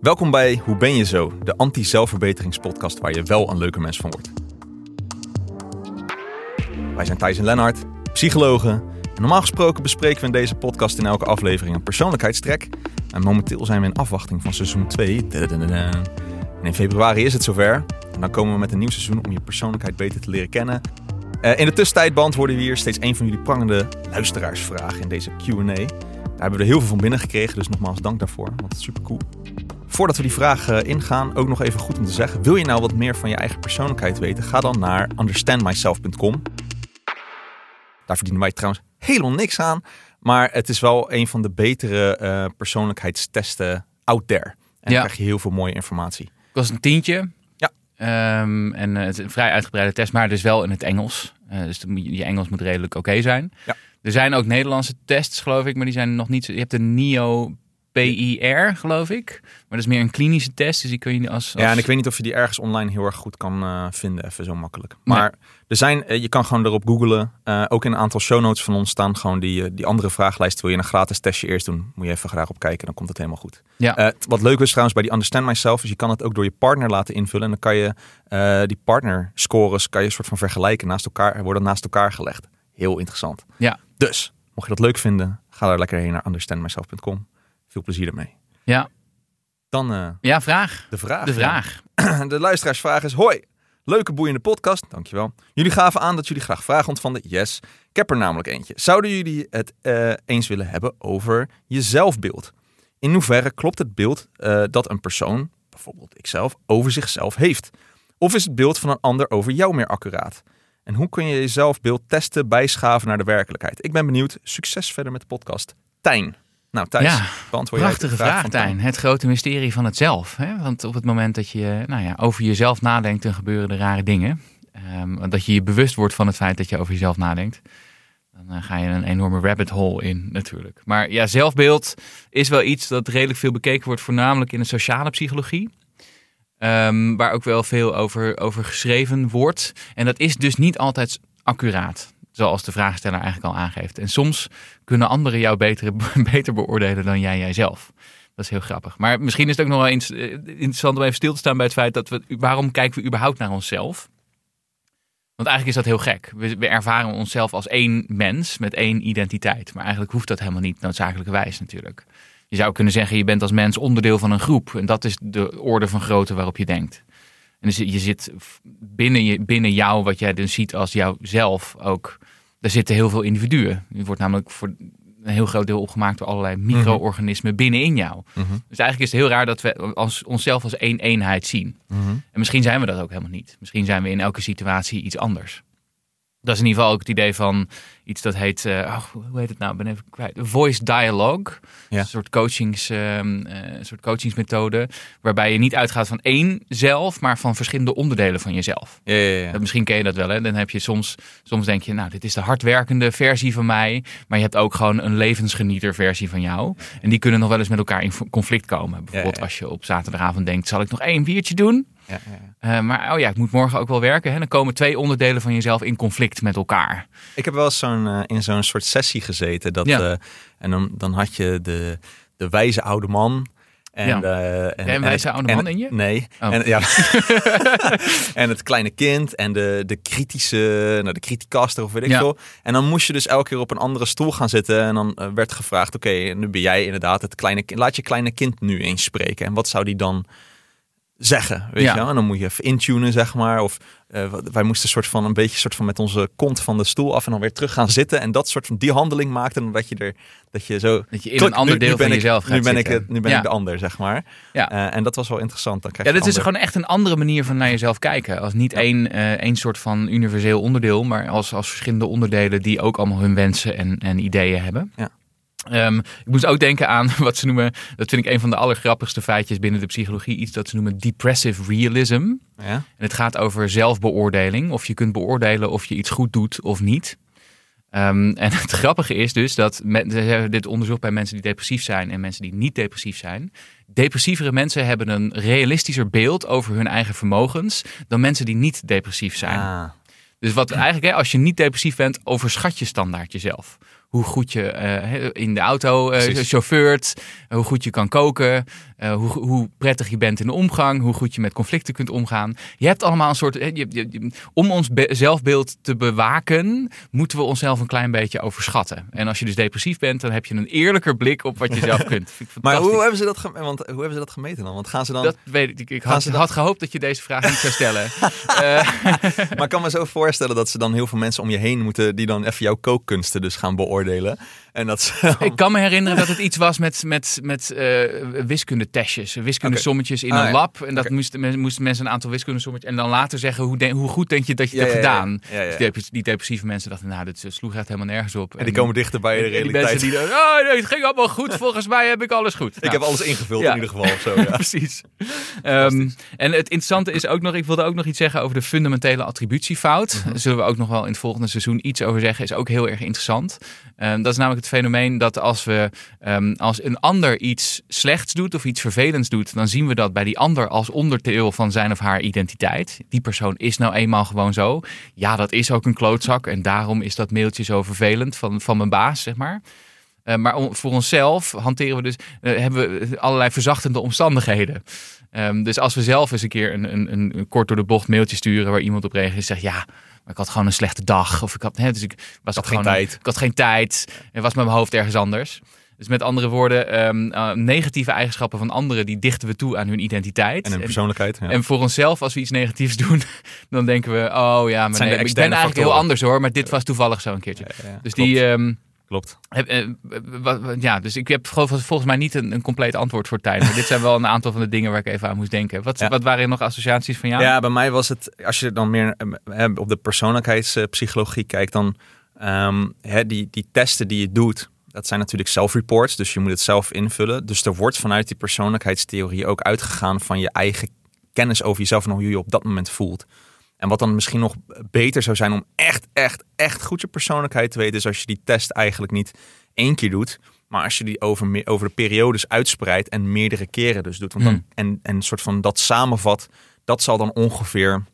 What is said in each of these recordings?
Welkom bij Hoe ben je zo? De anti-zelfverbeteringspodcast waar je wel een leuke mens van wordt. Wij zijn Thijs en Lennart, psychologen. En normaal gesproken bespreken we in deze podcast in elke aflevering een persoonlijkheidstrek. En momenteel zijn we in afwachting van seizoen 2. En in februari is het zover. En dan komen we met een nieuw seizoen om je persoonlijkheid beter te leren kennen. Uh, in de tussentijd beantwoorden we hier steeds een van jullie prangende luisteraarsvragen in deze Q&A. Daar hebben we er heel veel van binnen gekregen, dus nogmaals dank daarvoor, want het is super cool. Voordat we die vragen ingaan, ook nog even goed om te zeggen: wil je nou wat meer van je eigen persoonlijkheid weten? Ga dan naar understandmyself.com. Daar verdienen wij trouwens helemaal niks aan, maar het is wel een van de betere uh, persoonlijkheidstesten out there. En ja. dan krijg je heel veel mooie informatie. Kost een tientje. Ja. Um, en het is een vrij uitgebreide test, maar dus wel in het Engels. Uh, dus je Engels moet redelijk oké okay zijn. Ja. Er zijn ook Nederlandse tests, geloof ik, maar die zijn nog niet zo. Je hebt de NIO PIR, geloof ik. Maar dat is meer een klinische test, dus die kun je als, als... Ja, en ik weet niet of je die ergens online heel erg goed kan uh, vinden, even zo makkelijk. Maar er zijn, uh, je kan gewoon erop googlen. Uh, ook in een aantal show notes van ons staan gewoon die, die andere vragenlijst. Wil je een gratis testje eerst doen, moet je even graag op kijken, dan komt het helemaal goed. Ja. wat leuk is trouwens bij die Understand Myself, is je kan het ook door je partner laten invullen. En dan kan je die partner scores, kan je een soort van vergelijken naast elkaar, worden naast elkaar gelegd. Heel interessant. Ja. Dus, mocht je dat leuk vinden, ga daar lekker heen naar understandmyself.com. Veel plezier ermee. Ja. Dan uh, ja, vraag. de vraag. De vraag. Ja. De luisteraarsvraag is: Hoi, leuke boeiende podcast. Dankjewel. Jullie gaven aan dat jullie graag vragen ontvonden. Yes. Ik heb er namelijk eentje. Zouden jullie het uh, eens willen hebben over je zelfbeeld? In hoeverre klopt het beeld uh, dat een persoon, bijvoorbeeld ikzelf, over zichzelf heeft? Of is het beeld van een ander over jou meer accuraat? En hoe kun je je zelfbeeld testen, bijschaven naar de werkelijkheid? Ik ben benieuwd. Succes verder met de podcast. Tijn. Nou, Thijs, ja, beantwoord prachtige vraag, Tijn. Het grote mysterie van het zelf. Hè? Want op het moment dat je nou ja, over jezelf nadenkt, dan gebeuren er rare dingen. Um, dat je je bewust wordt van het feit dat je over jezelf nadenkt. Dan uh, ga je een enorme rabbit hole in natuurlijk. Maar ja, zelfbeeld is wel iets dat redelijk veel bekeken wordt, voornamelijk in de sociale psychologie. Um, waar ook wel veel over, over geschreven wordt. En dat is dus niet altijd accuraat. Zoals de vraagsteller eigenlijk al aangeeft. En soms kunnen anderen jou beter, beter beoordelen dan jij jijzelf. Dat is heel grappig. Maar misschien is het ook nog wel eens interessant om even stil te staan bij het feit dat we. Waarom kijken we überhaupt naar onszelf? Want eigenlijk is dat heel gek. We, we ervaren onszelf als één mens met één identiteit. Maar eigenlijk hoeft dat helemaal niet noodzakelijkerwijs natuurlijk. Je zou kunnen zeggen, je bent als mens onderdeel van een groep. En dat is de orde van grootte waarop je denkt. En dus je zit binnen, je, binnen jou, wat jij dus ziet als jouzelf ook. Daar zitten heel veel individuen. Je wordt namelijk voor een heel groot deel opgemaakt door allerlei micro-organismen binnenin jou. Mhm. Dus eigenlijk is het heel raar dat we als, onszelf als één eenheid zien. Mhm. En misschien zijn we dat ook helemaal niet. Misschien zijn we in elke situatie iets anders. Dat is in ieder geval ook het idee van iets dat heet, uh, oh, hoe heet het nou? Ik ben even kwijt. Voice dialogue. Ja. Een soort, coachings, uh, soort coachingsmethode. Waarbij je niet uitgaat van één zelf, maar van verschillende onderdelen van jezelf. Ja, ja, ja. Dat, misschien ken je dat wel. Hè? Dan heb je soms, soms denk je, nou, dit is de hardwerkende versie van mij. Maar je hebt ook gewoon een levensgenieter versie van jou. En die kunnen nog wel eens met elkaar in conflict komen. Bijvoorbeeld als je op zaterdagavond denkt, zal ik nog één biertje doen? Ja, ja, Uh, maar oh ja, ik moet morgen ook wel werken. Hè? Dan komen twee onderdelen van jezelf in conflict met elkaar. Ik heb wel eens zo'n, uh, in zo'n soort sessie gezeten. Dat, Ja. uh, en dan, dan had je de, de wijze oude man. En, Ja. eh, en, wijze oude en- man in je? Nee. Oh. En, ja. en het kleine kind en de, de kritische, nou, de criticaster of weet ik Ja. veel. En dan moest je dus elke keer op een andere stoel gaan zitten. En dan eh, werd gevraagd, oké, nu ben jij inderdaad het kleine kind. Laat je kleine kind nu eens spreken. En wat zou die dan zeggen? Weet Ja. je wel? En dan moet je even intunen, zeg maar. Of eh, wij moesten soort van een beetje soort van met onze kont van de stoel af en dan weer terug gaan zitten. En dat soort van die handeling maakte. En dat je er, dat je zo... Dat je in Klik, een ander nu- deel van ik- jezelf gaat Nu ben, ik, het, nu ben ja. ik de ander, zeg maar. Ja. Eh, en dat was wel interessant. Dan krijg Ja, dat is gewoon echt een andere manier van naar jezelf kijken. Als niet één, eh, één soort van universeel onderdeel, maar als, als verschillende onderdelen die ook allemaal hun wensen en, en ideeën hebben. Ja. Ehm, ik moest ook denken aan wat ze noemen, dat vind ik een van de allergrappigste feitjes binnen de psychologie, iets dat ze noemen depressive realism. Ja? En het gaat over zelfbeoordeling. Of je kunt beoordelen of je iets goed doet of niet. Ehm, en het grappige is dus dat hebben dit onderzocht bij mensen die depressief zijn en mensen die niet depressief zijn. Depressievere mensen hebben een realistischer beeld over hun eigen vermogens dan mensen die niet depressief zijn. Ah. Dus wat eigenlijk, hè, als je niet depressief bent, overschat je standaard jezelf. Hoe goed je uh, in de auto uh, chauffeurt, hoe goed je kan koken, uh, hoe, hoe, prettig je bent in de omgang, hoe goed je met conflicten kunt omgaan. Je hebt allemaal een soort. Je, je, om ons zelfbeeld te bewaken, moeten we onszelf een klein beetje overschatten. En als je dus depressief bent, dan heb je een eerlijker blik op wat je zelf kunt. maar hoe hebben, ze dat want, hoe hebben ze dat gemeten dan? Want gaan ze dan. Dat weet ik. Ik had, had gehoopt dat je deze vraag niet zou stellen. maar ik kan me zo voorstellen dat ze dan heel veel mensen om je heen moeten die dan even jouw kookkunsten dus gaan beoordelen. En dat Ik kan me herinneren dat het iets was met, met, met uh, wiskundetestjes, wiskundesommetjes in ah, een lab. En dat moesten, moesten mensen een aantal wiskundesommetjes en dan later zeggen hoe, hoe goed denk je dat je het hebt gedaan. Dus die, depressieve mensen dachten, nou, dit sloeg echt helemaal nergens op. En, die komen dichter bij de realiteit. Die mensen die dan, oh nee, het ging allemaal goed, volgens mij heb ik alles goed. Ik nou. heb alles ingevuld in ieder geval. Zo, ja. Precies. Um, en het interessante is ook nog, ik wilde ook nog iets zeggen over de fundamentele attributiefout. Daar zullen we ook nog wel in het volgende seizoen iets over zeggen, is ook heel erg interessant. Um, dat is namelijk het fenomeen dat als we um, als een ander iets slechts doet of iets vervelends doet, dan zien we dat bij die ander als onderdeel van zijn of haar identiteit. Die persoon is nou eenmaal gewoon zo. Ja, dat is ook een klootzak en daarom is dat mailtje zo vervelend van, van mijn baas, zeg maar. Uh, maar voor onszelf hanteren we dus, uh, hebben we allerlei verzachtende omstandigheden. Um, dus als we zelf eens een keer een, een, een, kort door de bocht mailtje sturen waar iemand op reageert en zegt ja, maar ik had gewoon een slechte dag. Of ik had, hè, dus ik was had gewoon, geen tijd. Ik had geen tijd. En was met mijn hoofd ergens anders. Dus met andere woorden, um, uh, negatieve eigenschappen van anderen, die dichten we toe aan hun identiteit. En hun persoonlijkheid. Ja. En voor onszelf, als we iets negatiefs doen, dan denken we, oh ja, maar nee, ik ben eigenlijk heel anders hoor, maar dit was toevallig zo een keertje. Ja, dus die... Um, Klopt. Eh, ja, dus ik heb volgens mij niet een, een compleet antwoord voor tijd. Maar dit zijn wel een aantal van de dingen waar ik even aan moest denken. Wat, wat waren er nog associaties van jou? Ja, bij mij was het, als je dan meer eh, op de persoonlijkheidspsychologie kijkt, dan um, die, die testen die je doet, dat zijn natuurlijk self-reports. Dus je moet het zelf invullen. Dus er wordt vanuit die persoonlijkheidstheorie ook uitgegaan van je eigen kennis over jezelf en hoe je je op dat moment voelt. En wat dan misschien nog beter zou zijn om echt, echt, echt goed je persoonlijkheid te weten, is als je die test eigenlijk niet één keer doet, maar als je die over, over de periodes uitspreidt en meerdere keren dus doet. Want dan, hmm. en, en een soort van dat samenvat, dat zal dan ongeveer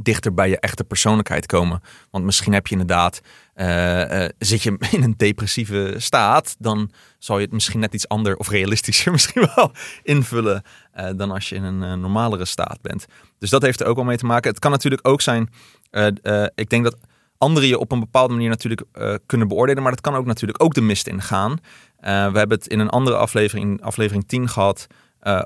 dichter bij je echte persoonlijkheid komen. Want misschien heb je inderdaad, uh, uh, zit je in een depressieve staat, dan zal je het misschien net iets anders of realistischer misschien wel invullen uh, dan als je in een normalere staat bent. Dus dat heeft er ook wel mee te maken. Het kan natuurlijk ook zijn, ik denk dat anderen je op een bepaalde manier natuurlijk kunnen beoordelen, maar dat kan ook natuurlijk ook de mist ingaan. we hebben het in een andere aflevering, aflevering 10 gehad,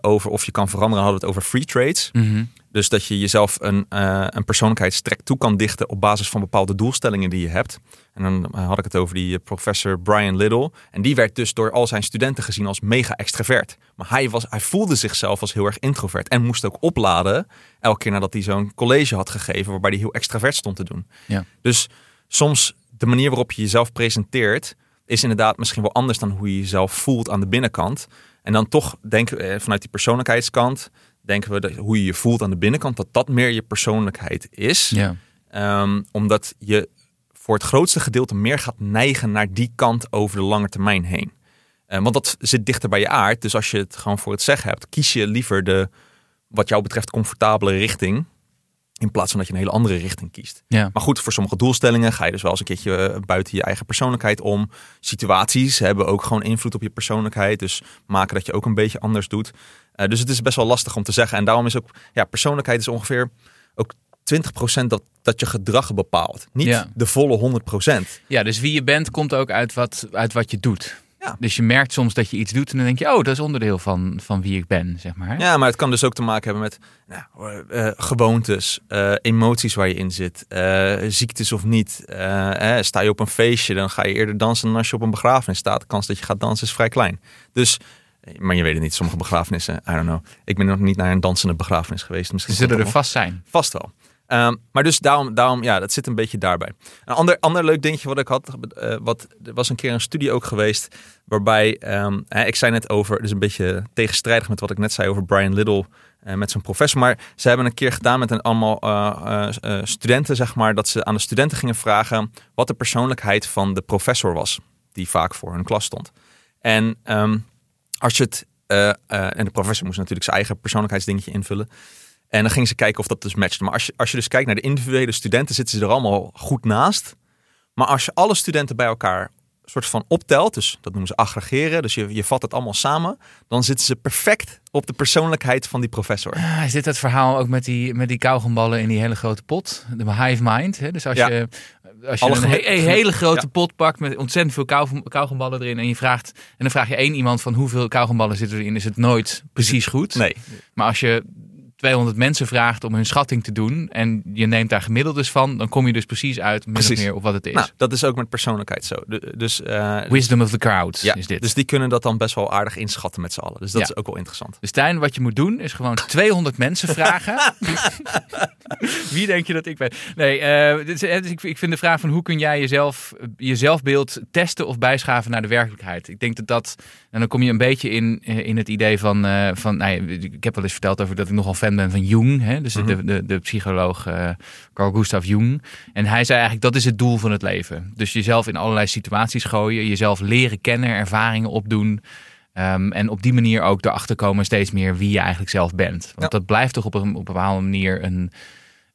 over of je kan veranderen, hadden we het over free trades. Mm dus dat je jezelf een, uh, een persoonlijkheidstrek toe kan dichten op basis van bepaalde doelstellingen die je hebt. En dan eh, had ik het over die eh, professor Brian Little. En die werd dus door al zijn studenten gezien als mega extravert. Maar hij, was, hij voelde zichzelf als heel erg introvert. En moest ook opladen elke keer nadat hij zo'n college had gegeven waarbij hij heel extravert stond te doen. Ja. Dus soms de manier waarop je jezelf presenteert is inderdaad misschien wel anders dan hoe je jezelf voelt aan de binnenkant. En dan toch denken vanuit die persoonlijkheidskant denken we dat hoe je je voelt aan de binnenkant, dat dat meer je persoonlijkheid is. Ja. Um, omdat je voor het grootste gedeelte meer gaat neigen naar die kant over de lange termijn heen. Um, want dat zit dichter bij je aard. Dus als je het gewoon voor het zeggen hebt, kies je liever de, wat jou betreft, comfortabele richting. In plaats van dat je een hele andere richting kiest. Ja. Maar goed, voor sommige doelstellingen ga je dus wel eens een keertje eh, buiten je eigen persoonlijkheid om. Situaties hebben ook gewoon invloed op je persoonlijkheid. Dus maken dat je ook een beetje anders doet. Uh, dus het is best wel lastig om te zeggen. En daarom is ook, ja, persoonlijkheid is ongeveer ook 20% dat, dat je gedrag bepaalt. Niet ja. de volle 100%. Ja, dus wie je bent komt ook uit wat, uit wat je doet. Ja. Dus je merkt soms dat je iets doet en dan denk je, oh, dat is onderdeel van, van wie ik ben, zeg maar. Ja, maar het kan dus ook te maken hebben met nou, uh, gewoontes, uh, emoties waar je in zit, uh, ziektes of niet. sta je op een feestje, dan ga je eerder dansen dan als je op een begrafenis staat. De kans dat je gaat dansen is vrij klein. Dus maar je weet het niet, sommige begrafenissen, I don't know. Ik ben nog niet naar een dansende begrafenis geweest. Misschien zullen er vast zijn. Vast wel. Um, maar dus daarom, daarom, ja, dat zit een beetje daarbij. Een ander, ander leuk dingetje wat ik had, uh, wat, er was een keer een studie ook geweest, waarbij, um, hè, ik zei net over, dus een beetje tegenstrijdig met wat ik net zei over Brian Little uh, met zijn professor, maar ze hebben een keer gedaan met een allemaal uh, studenten, zeg maar, dat ze aan de studenten gingen vragen wat de persoonlijkheid van de professor was, die vaak voor hun klas stond. En um, als je het, en de professor moest natuurlijk zijn eigen persoonlijkheidsdingetje invullen. En dan gingen ze kijken of dat dus matchte. Maar als je, als je dus kijkt naar de individuele studenten, zitten ze er allemaal goed naast. Maar als je alle studenten bij elkaar soort van optelt, dus dat noemen ze aggregeren, dus je, je vat het allemaal samen, dan zitten ze perfect op de persoonlijkheid van die professor. Ah, is dit het verhaal ook met die, met die kauwgomballen in die hele grote pot? De hive mind. Hè? Dus als Ja. je, als je Alle een he- hele grote Ja. pot pakt met ontzettend veel kauwgom- kauwgomballen erin en je vraagt, en dan vraag je één iemand van hoeveel kauwgomballen zitten erin, is het nooit precies goed. Nee, Maar als je 200 mensen vraagt om hun schatting te doen en je neemt daar gemiddeldes van, dan kom je dus precies uit min of Precies. meer op wat het is. nou, dat is ook met persoonlijkheid zo. De- dus, eh, Wisdom of the crowd ja, is dit. dus die kunnen dat dan best wel aardig inschatten met z'n allen. Dus dat Ja. is ook wel interessant. Dus Stijn, wat je moet doen is gewoon 200 mensen vragen. Wie denk je dat ik ben? Nee, eh, eh, dus ik, ik vind de vraag van hoe kun jij jezelf, je zelfbeeld testen of bijschaven naar de werkelijkheid. Ik denk dat dat, en dan kom je een beetje in, in het idee van, van nou ja, ik heb wel eens verteld over dat ik nogal fan ben van Jung, hè? dus de, de, de psycholoog eh, Carl Gustav Jung. En hij zei eigenlijk dat is het doel van het leven. Dus jezelf in allerlei situaties gooien, jezelf leren kennen, ervaringen opdoen. Ehm, en op die manier ook erachter komen steeds meer wie je eigenlijk zelf bent. Want Ja. dat blijft toch op een, op een bepaalde manier een.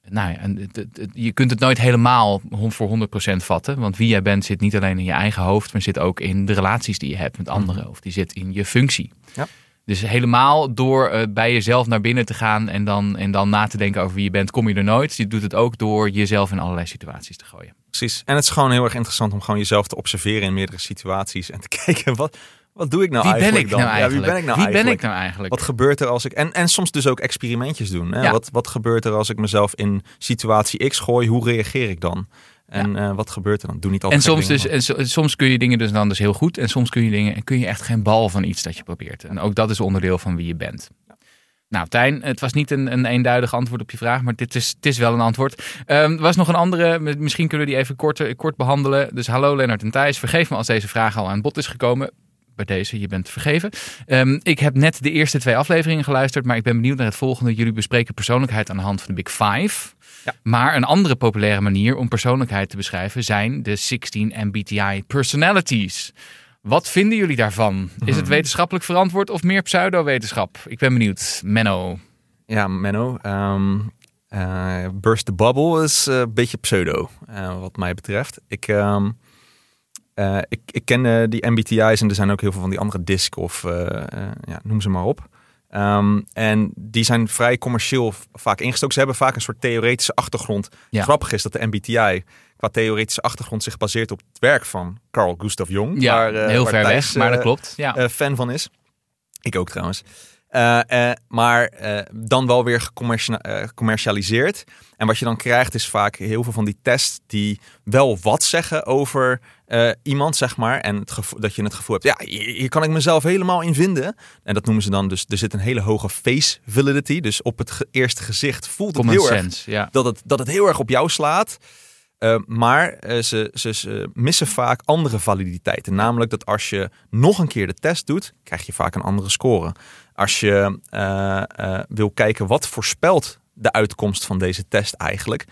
Nou ja, het- je kunt het nooit helemaal voor 100% vatten. Want wie jij bent zit niet alleen in je eigen hoofd, maar zit ook in de relaties die je hebt met anderen. Of die zit in je functie. Ja. Dus helemaal door eh, bij jezelf naar binnen te gaan en dan, en dan na te denken over wie je bent, kom je er nooit. Je doet het ook door jezelf in allerlei situaties te gooien. Precies. En het is gewoon heel erg interessant om gewoon jezelf te observeren in meerdere situaties en te kijken wat, wat doe ik nou wie ben eigenlijk ik dan? nou Ja, eigenlijk? wie ben ik nou Wie ben eigenlijk? ik nou eigenlijk? Wat gebeurt er als ik. En, en soms dus ook experimentjes doen. Hè? Ja. Wat, wat gebeurt er als ik mezelf in situatie X gooi? Hoe reageer ik dan? En eh, wat gebeurt er dan? Doe niet En altijd. soms, dus, dingen, en so- soms kun je dingen dus dan dus heel goed. En soms kun je dingen kun je echt geen bal van iets dat je probeert. En ook dat is onderdeel van wie je bent. Nou, Tijn, het was niet een, een eenduidig antwoord op je vraag, maar dit is, het is wel een antwoord. Ehm, Er was nog een andere, misschien kunnen we die even kort, kort behandelen. Dus hallo Lennart en Thijs, vergeef me als deze vraag al aan bod is gekomen. Bij deze, je bent vergeven. Ehm, ik heb net de eerste twee afleveringen geluisterd, maar ik ben benieuwd naar het volgende. Jullie bespreken persoonlijkheid aan de hand van de Big Five. Ja. Maar een andere populaire manier om persoonlijkheid te beschrijven zijn de 16 MBTI personalities. Wat vinden jullie daarvan? Is het wetenschappelijk verantwoord of meer pseudo-wetenschap? Ik ben benieuwd. Menno. Ja, Menno. ehm, eh, Burst the Bubble is eh, een beetje pseudo, eh, wat mij betreft. Ik, ehm, eh, ik, ik ken die MBTI's en er zijn ook heel veel van die andere DISC of ja, noem ze maar op. Ehm, en die zijn vrij commercieel vaak ingestoken. Ze hebben vaak een soort theoretische achtergrond. Ja. Grappig is dat de MBTI qua theoretische achtergrond zich baseert op het werk van Carl Gustav Jung. Ja, waar, eh, heel waar ver Thijs, weg, maar dat eh, klopt. Ja. eh, fan van is. Ik ook trouwens. Eh, eh, maar eh, dan wel weer gecommercia- gecommercialiseerd. En wat je dan krijgt is vaak heel veel van die tests die wel wat zeggen over iemand, zeg maar. En het gevo- dat je het gevoel hebt, ja, hier, hier kan ik mezelf helemaal in vinden. En dat noemen ze dan dus, er zit een hele hoge face validity. Dus op het ge- eerste gezicht voelt het Common heel erg ja. dat het, dat het heel erg op jou slaat. Uh, maar uh, ze, ze, missen vaak andere validiteiten. Namelijk dat als je nog een keer de test doet, krijg je vaak een andere score. Als je uh, wil kijken wat voorspelt de uitkomst van deze test eigenlijk.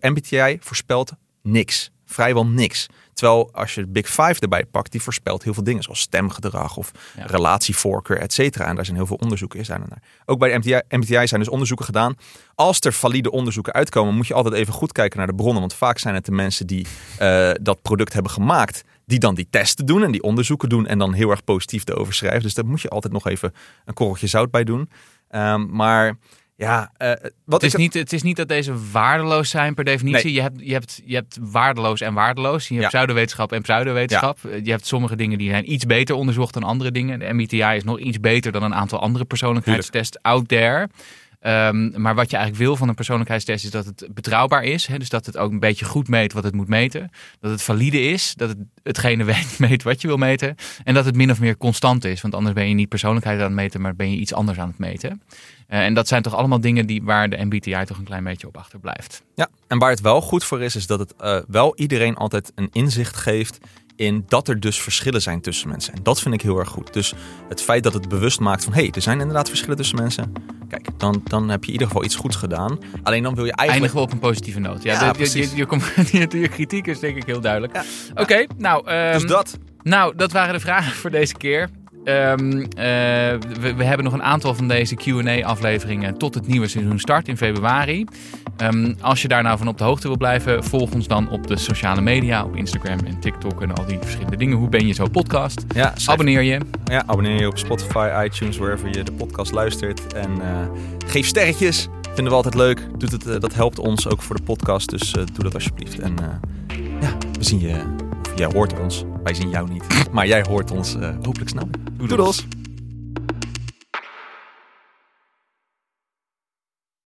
MBTI voorspelt niks. Vrijwel niks. Terwijl als je de Big Five erbij pakt, die voorspelt heel veel dingen. Zoals stemgedrag of ja. relatievoorkeur, et cetera. En daar zijn heel veel onderzoeken zijn er naar. Ook bij de MBTI zijn dus onderzoeken gedaan. Als er valide onderzoeken uitkomen, moet je altijd even goed kijken naar de bronnen. Want vaak zijn het de mensen die uh, dat product hebben gemaakt, die dan die testen doen en die onderzoeken doen. En dan heel erg positief erover schrijven. Dus daar moet je altijd nog even een korreltje zout bij doen. Um, maar ja, uh, wat het, is niet, het is niet dat deze waardeloos zijn per definitie. Nee. Je, hebt, je, hebt, je hebt waardeloos en waardeloos. Je hebt Ja. pseudowetenschap en pseudowetenschap. Je hebt sommige dingen die zijn iets beter onderzocht dan andere dingen. De MBTI is nog iets beter dan een aantal andere persoonlijkheidstests out there. Um, maar wat je eigenlijk wil van een persoonlijkheidstest is dat het betrouwbaar is. Hè? Dus dat het ook een beetje goed meet wat het moet meten. Dat het valide is. Dat het hetgene meet wat je wil meten. En dat het min of meer constant is. Want anders ben je niet persoonlijkheid aan het meten, maar ben je iets anders aan het meten. Uh, en dat zijn toch allemaal dingen die, waar de MBTI toch een klein beetje op achterblijft. Ja, en waar het wel goed voor is, is dat het uh, wel iedereen altijd een inzicht geeft in dat er dus verschillen zijn tussen mensen. En dat vind ik heel erg goed. Dus het feit dat het bewust maakt van... hé, hey, er zijn inderdaad verschillen tussen mensen. Kijk, dan, dan heb je in ieder geval iets goeds gedaan. Alleen dan wil je eigenlijk... Eindigen we op een positieve noot. Ja, Ja, de, je, je, je, je, je, kritiek is denk ik heel duidelijk. Ja. Oké, okay, nou... Um, dus dat. Nou, dat waren de vragen voor deze keer. Ehm, eh, we, we hebben nog een aantal van deze QA-afleveringen tot het nieuwe seizoen start in februari. Ehm, als je daar nou van op de hoogte wil blijven, volg ons dan op de sociale media, op Instagram en TikTok en al die verschillende dingen. Hoe ben je zo podcast? Ja, Abonneer je. ja, abonneer je op Spotify, iTunes, wherever je de podcast luistert. En eh, geef sterretjes. Vinden we altijd leuk. Doet het, eh, dat helpt ons ook voor de podcast. Dus eh, doe dat alsjeblieft. En ja, we zien je. Of jij hoort ons. Wij zien jou niet. Maar jij hoort ons hopelijk snel. Doedels. Doedels.